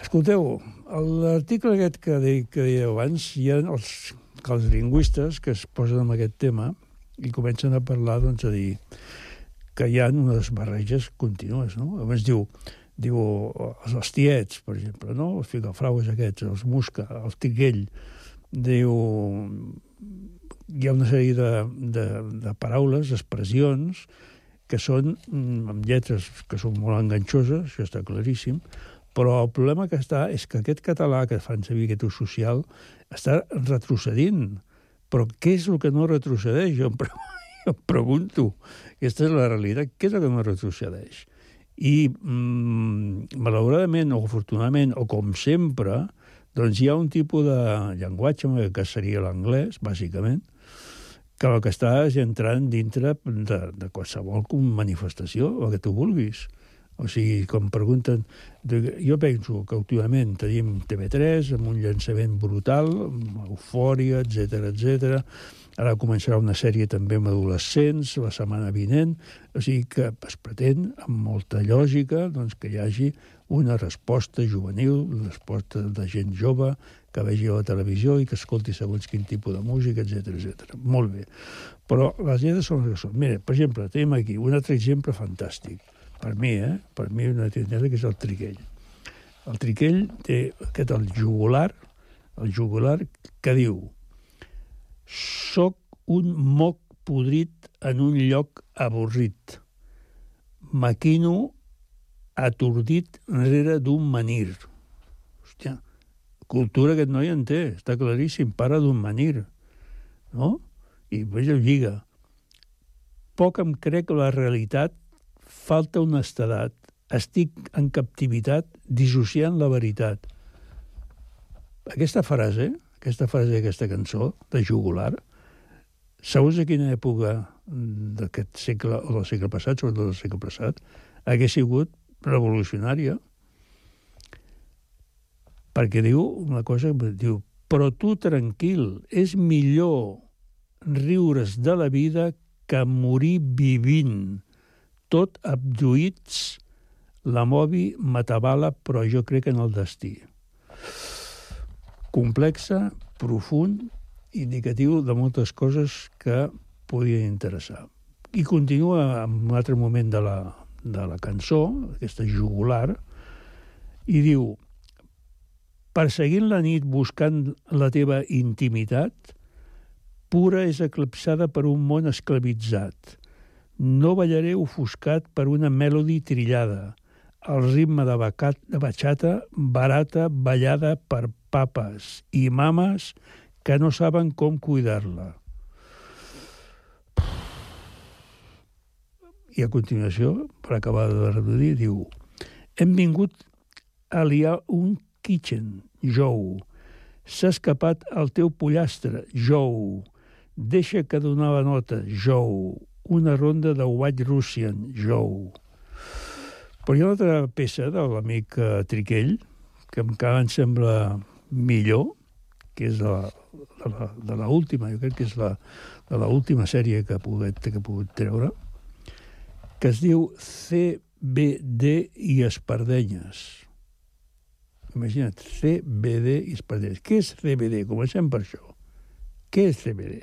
Escolteu, l'article aquest que, de, que deia abans, hi ha els, els lingüistes que es posen amb aquest tema i comencen a parlar, doncs, a dir que hi ha unes barreges contínues, no? A més, diu, diu els, els tiets, per exemple, no? Els figafraues aquests, els musca, el tiguell, diu... Hi ha una sèrie de, de, de paraules, expressions, que són mm, amb lletres que són molt enganxoses, això està claríssim, però el problema que està és que aquest català que fan servir aquest ús social està retrocedint. Però què és el que no retrocedeix? Jo em, pre jo em pregunto. Aquesta és la realitat. Què és el que no retrocedeix? I, mm, malauradament, o afortunadament, o com sempre, doncs hi ha un tipus de llenguatge que seria l'anglès, bàsicament, que el que està és entrant dintre de, de qualsevol manifestació, el que tu vulguis. O sigui, com pregunten... Jo penso que últimament tenim TV3 amb un llançament brutal, amb eufòria, etc etc. Ara començarà una sèrie també amb adolescents la setmana vinent. O sigui que es pretén, amb molta lògica, doncs, que hi hagi una resposta juvenil, una resposta de gent jove, que vegi a la televisió i que escolti segons quin tipus de música, etc etc. Molt bé. Però les lletres són les que són. Mira, per exemple, tenim aquí un altre exemple fantàstic. Per mi, eh? Per mi una tendència que és el triquell. El triquell té aquest el jugular, el jugular que diu soc un moc podrit en un lloc avorrit. Maquino atordit rere d'un manir. Hòstia, cultura aquest noi en té, està claríssim, pare d'un manir, no? I veja, lliga. Poc em crec la realitat, falta honestedat, estic en captivitat dissociant la veritat. Aquesta frase, aquesta frase d'aquesta cançó, de jugular, segons a quina època d'aquest segle, o del segle passat, sobretot del segle passat, hagués sigut revolucionària, perquè diu una cosa, diu, però tu tranquil, és millor riure's de la vida que morir vivint, tot abduïts, la movi matabala, però jo crec en el destí. Complexa, profund, indicatiu de moltes coses que podien interessar. I continua en un altre moment de la, de la cançó, aquesta jugular, i diu perseguint la nit buscant la teva intimitat, pura és eclipsada per un món esclavitzat. No ballaré ofuscat per una melody trillada, el ritme de, bacat, de batxata barata ballada per papes i mames que no saben com cuidar-la. I a continuació, per acabar de reduir, diu hem vingut a liar un kitchen, Joe. S'ha escapat el teu pollastre, Joe. Deixa que donava nota, Joe. Una ronda de White Russian, Joe. Però hi ha una altra peça de l'amic eh, Triquell, que encara em sembla millor, que és la, de la, de la última, jo crec que és la, de la última sèrie que ha pogut, que ha pogut treure, que es diu CBD i Espardenyes. Imagina't, CBD i Espardenyes. Què és CBD? Comencem per això. Què és CBD?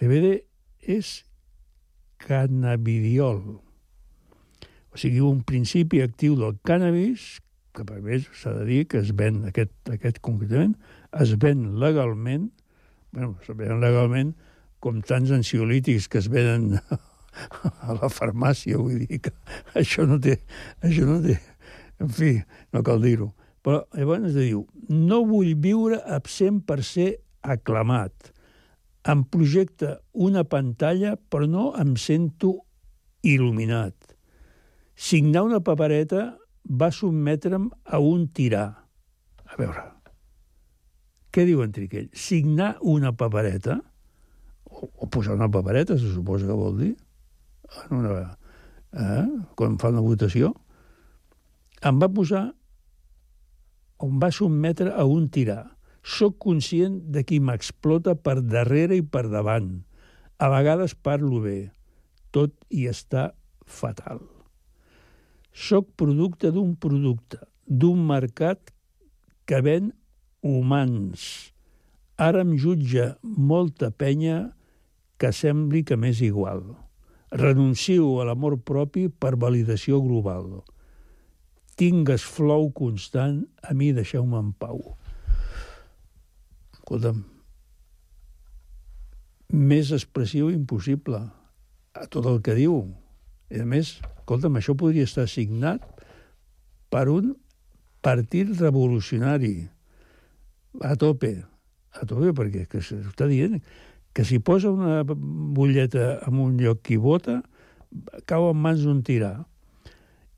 CBD és cannabidiol. O sigui, un principi actiu del cannabis, que per més s'ha de dir que es ven, aquest, aquest concretament, es ven legalment, bueno, es ven legalment com tants ansiolítics que es venen a la farmàcia, vull dir que això no té... Això no té en fi, no cal dir-ho. Però llavors diu, no vull viure absent per ser aclamat. Em projecta una pantalla, però no em sento il·luminat. Signar una papereta va sotmetre'm a un tirà. A veure, què diu en Triquell? Signar una papereta, o, o posar una papereta, se suposa que vol dir, en una, eh, quan fa una votació, em va posar, o em va sotmetre a un tirà. Soc conscient de qui m'explota per darrere i per davant. A vegades parlo bé, tot hi està fatal. Soc producte d'un producte, d'un mercat que ven humans. Ara em jutja molta penya que sembli que m'és igual. Renuncio a l'amor propi per validació global. Tingues flou constant, a mi deixeu-me en pau. Escolta'm, més expressiu impossible a tot el que diu. I a més, escolta'm, això podria estar signat per un partit revolucionari a tope, a tope, perquè que s'està dient que si posa una butlleta en un lloc qui vota, cau en mans d'un tirà.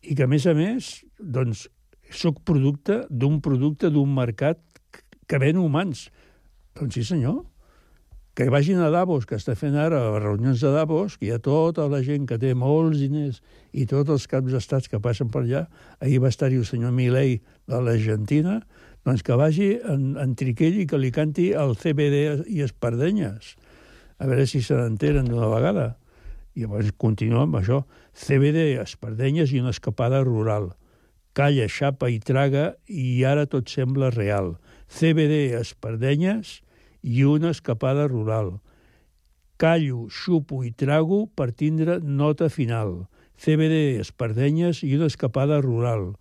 I que, a més a més, doncs, sóc producte d'un producte d'un mercat que ven humans. Doncs sí, senyor. Que vagin a Davos, que està fent ara les reunions de Davos, que hi ha tota la gent que té molts diners i tots els caps d'estats que passen per allà. Ahir va estar-hi el senyor Milei de l'Argentina, doncs que vagi en, en Triquell i que li canti el CBD i Espardenyes. A veure si se n'enteren d'una vegada. I llavors continua amb això. CBD, Espardenyes i una escapada rural. Calla, xapa i traga i ara tot sembla real. CBD, Espardenyes i una escapada rural. Callo, xupo i trago per tindre nota final. CBD, Espardenyes i una escapada rural.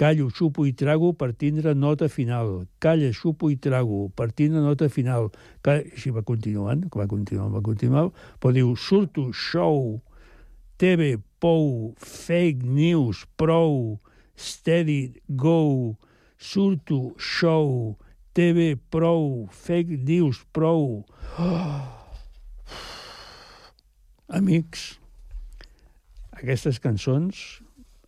Callo, xupo i trago per tindre nota final. Calla, xupo i trago per tindre nota final. Calla... Així va continuant, va continuant, va continuant. Però diu, surto, show, TV, pou, fake news, prou, steady, go, surto, show, TV, prou, fake news, prou. Oh. Amics, aquestes cançons,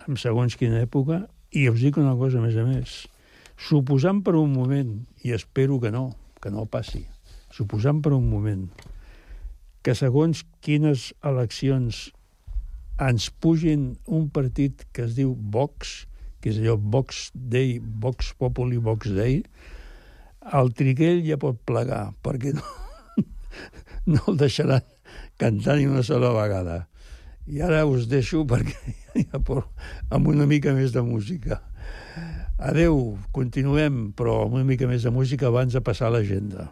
en segons quina època, i us dic una cosa a més a més, suposant per un moment, i espero que no, que no passi, suposant per un moment que segons quines eleccions ens pugin un partit que es diu Vox, que és allò Vox Day, Vox Populi, Vox Day, el Triguell ja pot plegar, perquè no, no el deixaran cantar ni una sola vegada. I ara us deixo perquè ja por, amb una mica més de música. Adeu, continuem, però amb una mica més de música abans de passar a l'agenda.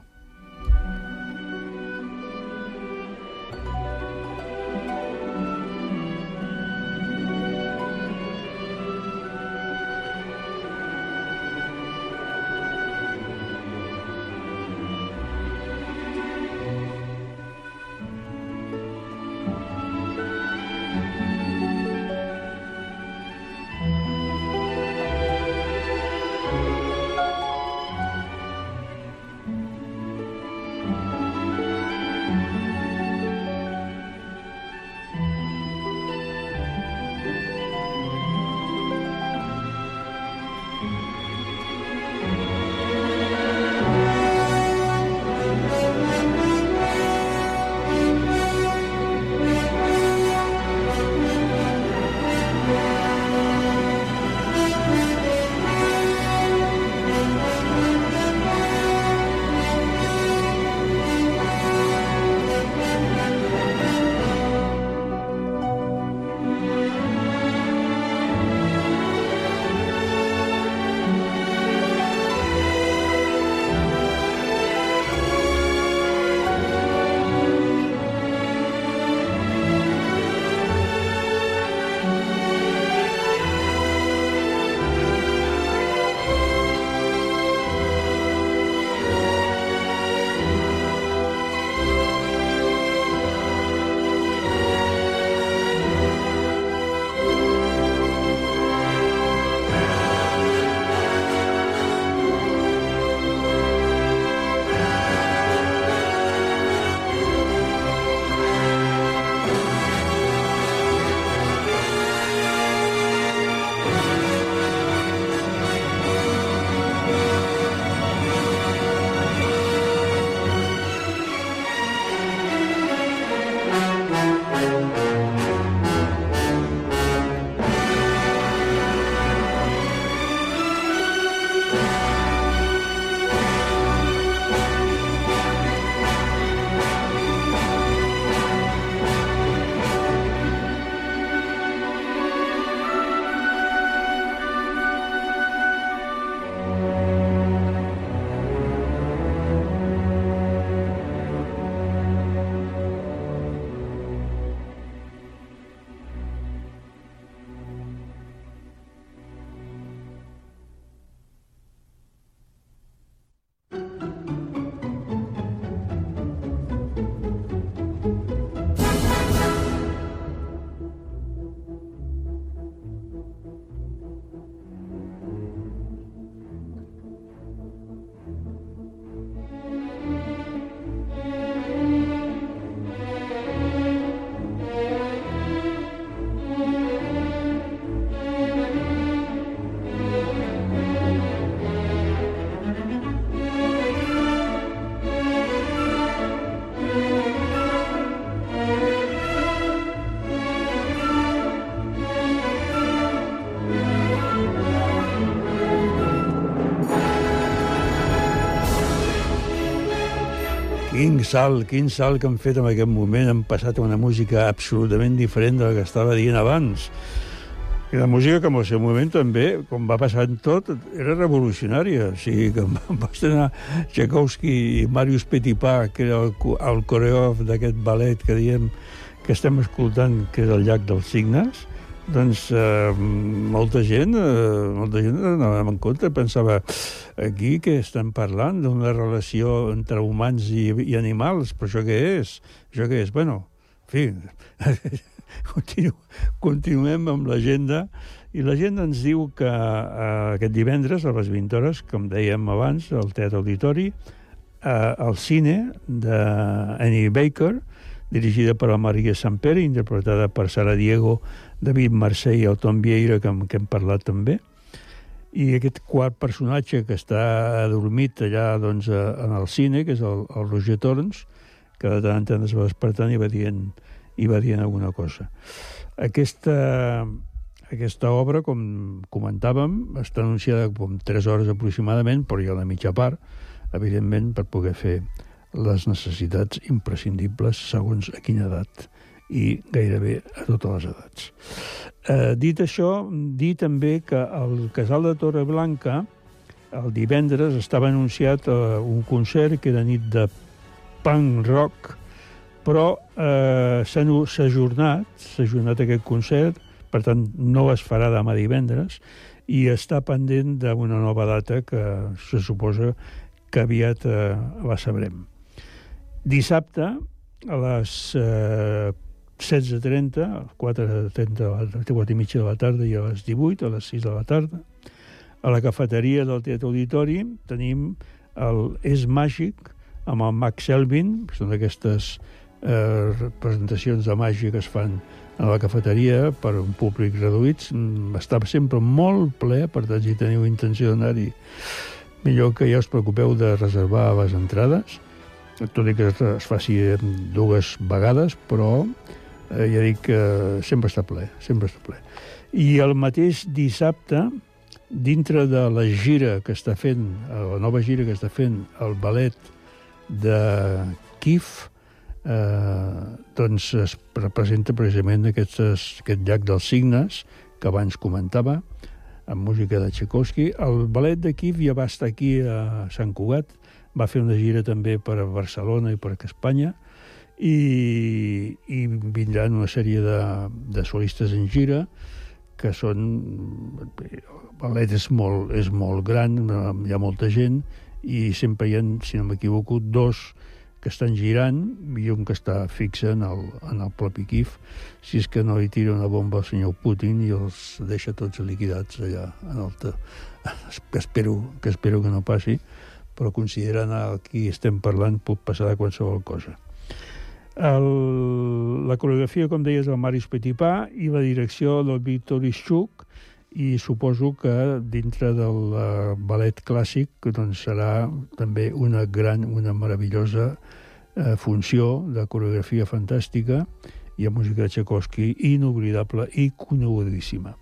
Salt, quin salt que han fet en aquest moment. Han passat a una música absolutament diferent de la que estava dient abans. I la música, que en el seu moment també, com va passar en tot, era revolucionària. O sigui, que va estrenar Tchaikovsky i Marius Petipa, que era el, el coreògraf d'aquest ballet que diem que estem escoltant, que és el llac dels signes, doncs eh, molta gent, eh, molta gent anava en compte, pensava aquí que estan parlant d'una relació entre humans i, i animals, però això què és? Això què és? Bueno, en fi, continu, continuem amb l'agenda i l'agenda ens diu que eh, aquest divendres a les 20 hores, com dèiem abans, al Teatre Auditori, eh, al cine d'Annie Baker, dirigida per la Maria Sampere, interpretada per Sara Diego, David Mercè i el Tom Vieira, que, que hem parlat també. I aquest quart personatge que està adormit allà doncs, en el cine, que és el, el Roger Torns, que de tant en tant es va despertant i va dient, i va dient alguna cosa. Aquesta, aquesta obra, com comentàvem, està anunciada com 3 hores aproximadament, però hi ha una mitja part, evidentment, per poder fer les necessitats imprescindibles segons a quina edat i gairebé a totes les edats. Eh, dit això, dir també que el Casal de Torreblanca el divendres estava anunciat eh, un concert que era nit de punk rock, però eh, s'ha ajornat, s'ha ajornat aquest concert, per tant no es farà demà divendres, i està pendent d'una nova data que se suposa que aviat eh, la sabrem. Dissabte, a les eh, 16.30, a les 4.30, de la- 4 i mitja de la tarda i a les 18, a les 6 de la tarda, a la cafeteria del Teatre Auditori tenim el És Màgic amb el Max Selvin, que són aquestes eh, representacions de màgia que es fan a la cafeteria per un públic reduït. Mm, Està sempre molt ple, per tant, si teniu intenció d'anar-hi, millor que ja us preocupeu de reservar les entrades, tot i que es, es faci dues vegades, però eh, ja dic que sempre està ple, sempre està ple. I el mateix dissabte, dintre de la gira que està fent, eh, la nova gira que està fent el ballet de Kif, eh, doncs es representa precisament aquestes, aquest llac dels signes que abans comentava, amb música de Tchaikovsky. El ballet de Kif ja va estar aquí a Sant Cugat, va fer una gira també per a Barcelona i per a Espanya, i, i vindran una sèrie de, de solistes en gira que són... El ballet és molt, és molt gran, hi ha molta gent, i sempre hi ha, si no m'equivoco, dos que estan girant i un que està fixe en el, en el propi Kif, si és que no hi tira una bomba al senyor Putin i els deixa tots liquidats allà en el te... que espero, que espero que no passi, però considerant el qui estem parlant pot passar de qualsevol cosa. El, la coreografia, com deies, del Marius Petipà i la direcció del Víctor Ischuk i suposo que dintre del uh, ballet clàssic doncs serà també una gran, una meravellosa uh, funció de coreografia fantàstica i a música de Tchaikovsky inoblidable i conegudíssima.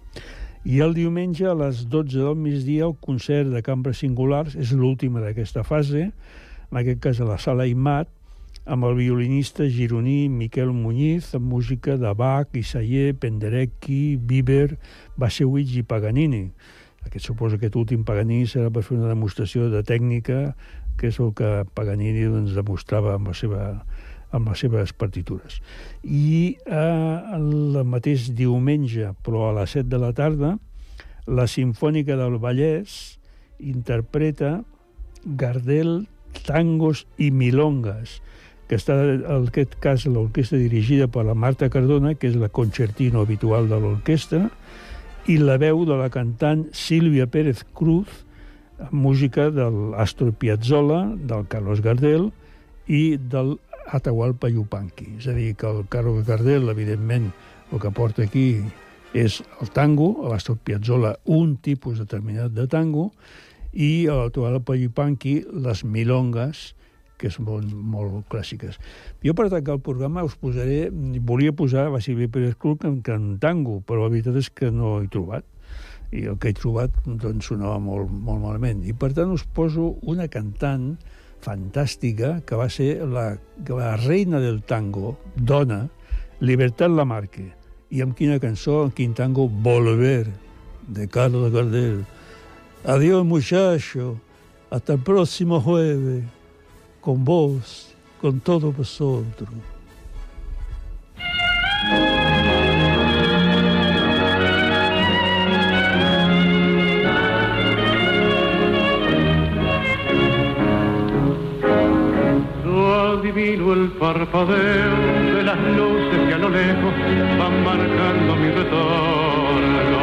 I el diumenge a les 12 del migdia el concert de cambres singulars és l'última d'aquesta fase, en aquest cas a la sala IMAT, amb el violinista gironí Miquel Muñiz, amb música de Bach, Isaïe, Penderecki, Bieber, Basewich i Paganini. Aquest suposa que aquest últim Paganini serà per fer una demostració de tècnica, que és el que Paganini doncs, demostrava amb, la seva, amb les seves partitures. I eh, el mateix diumenge, però a les 7 de la tarda, la Simfònica del Vallès interpreta Gardel, tangos i milongas, que està en aquest cas l'orquestra dirigida per la Marta Cardona, que és la concertino habitual de l'orquestra, i la veu de la cantant Sílvia Pérez Cruz, música del Astor Piazzolla, del Carlos Gardel i del Atahualpa Yupanqui. És a dir, que el Carlos Gardel, evidentment, el que porta aquí és el tango, l'Astor Piazzolla un tipus determinat de tango, i l'Atahualpa Yupanqui les milongas, que són molt, molt clàssiques. Jo per tancar el programa us posaré, volia posar a Silvia Pérez Cruz en, en tango, però la veritat és que no he trobat i el que he trobat doncs, sonava molt, molt malament. I per tant us poso una cantant fantàstica, que va ser la, la reina del tango, dona, Libertad Lamarque. I amb quina cançó, amb quin tango, Volver, de Carlos Gardel. Adiós, muchacho, hasta el próximo jueves, con vos, con todos vosotros. Adivino el parpadeo de las luces que a lo lejos van marcando mi retorno.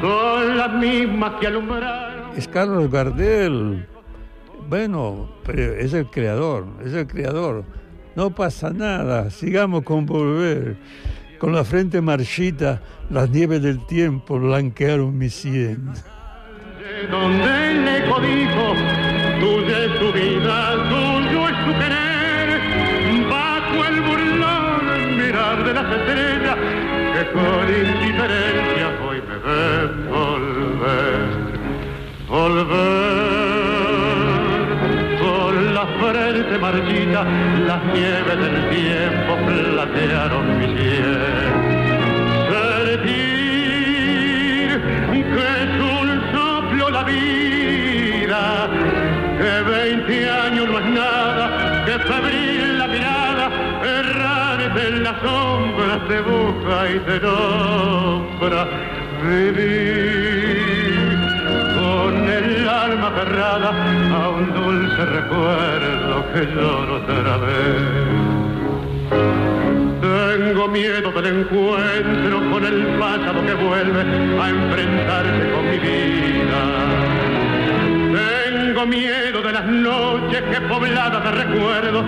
Son las mismas que alumbraron. Es Carlos Gardel. Bueno, pero es el creador, es el creador. No pasa nada, sigamos con volver. Con la frente marchita, las nieves del tiempo blanquearon mi sien. Donde el eco dijo, tuya es tu vida, tuyo es tu querer. Bajo el burlón mirar de las estrellas que con indiferencia hoy me ven volver. Volver frente marchita, las nieves del tiempo platearon mi piel. Sentir que es un soplo la vida, que 20 años no es nada, que febril la mirada, errante en las sombras te busca y te nombra. Vivir con el alma recuerdo que lloro otra vez. Tengo miedo del encuentro con el pasado que vuelve a enfrentarse con mi vida. Tengo miedo de las noches que pobladas de recuerdos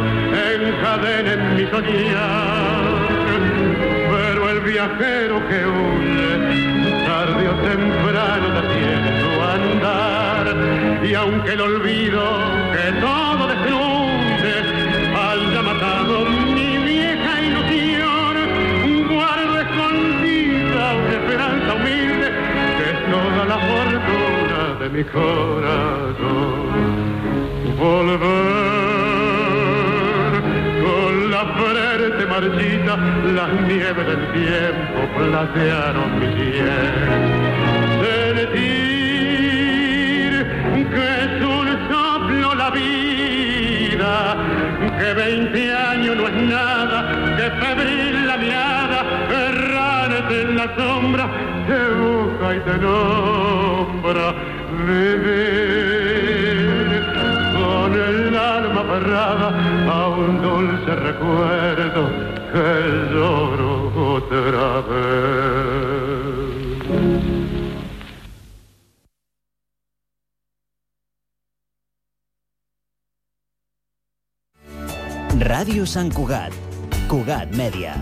encadenen mi soñar. Pero el viajero que huye, tarde o temprano detiene su andar. Y aunque el olvido que todo destruye haya matado mi vieja ilusión, guardo escondida una esperanza humilde que es toda la fortuna de mi corazón. Volver las nieves del tiempo platearon mi piel. Sentir que es un soplo la vida, que 20 años no es nada, que febril la mirada, errante en la sombra, te busca y te nombra. Vivir alma aferrada a un dulce recuerdo que lloro otra vez. Ràdio Sant Cugat. Cugat Mèdia.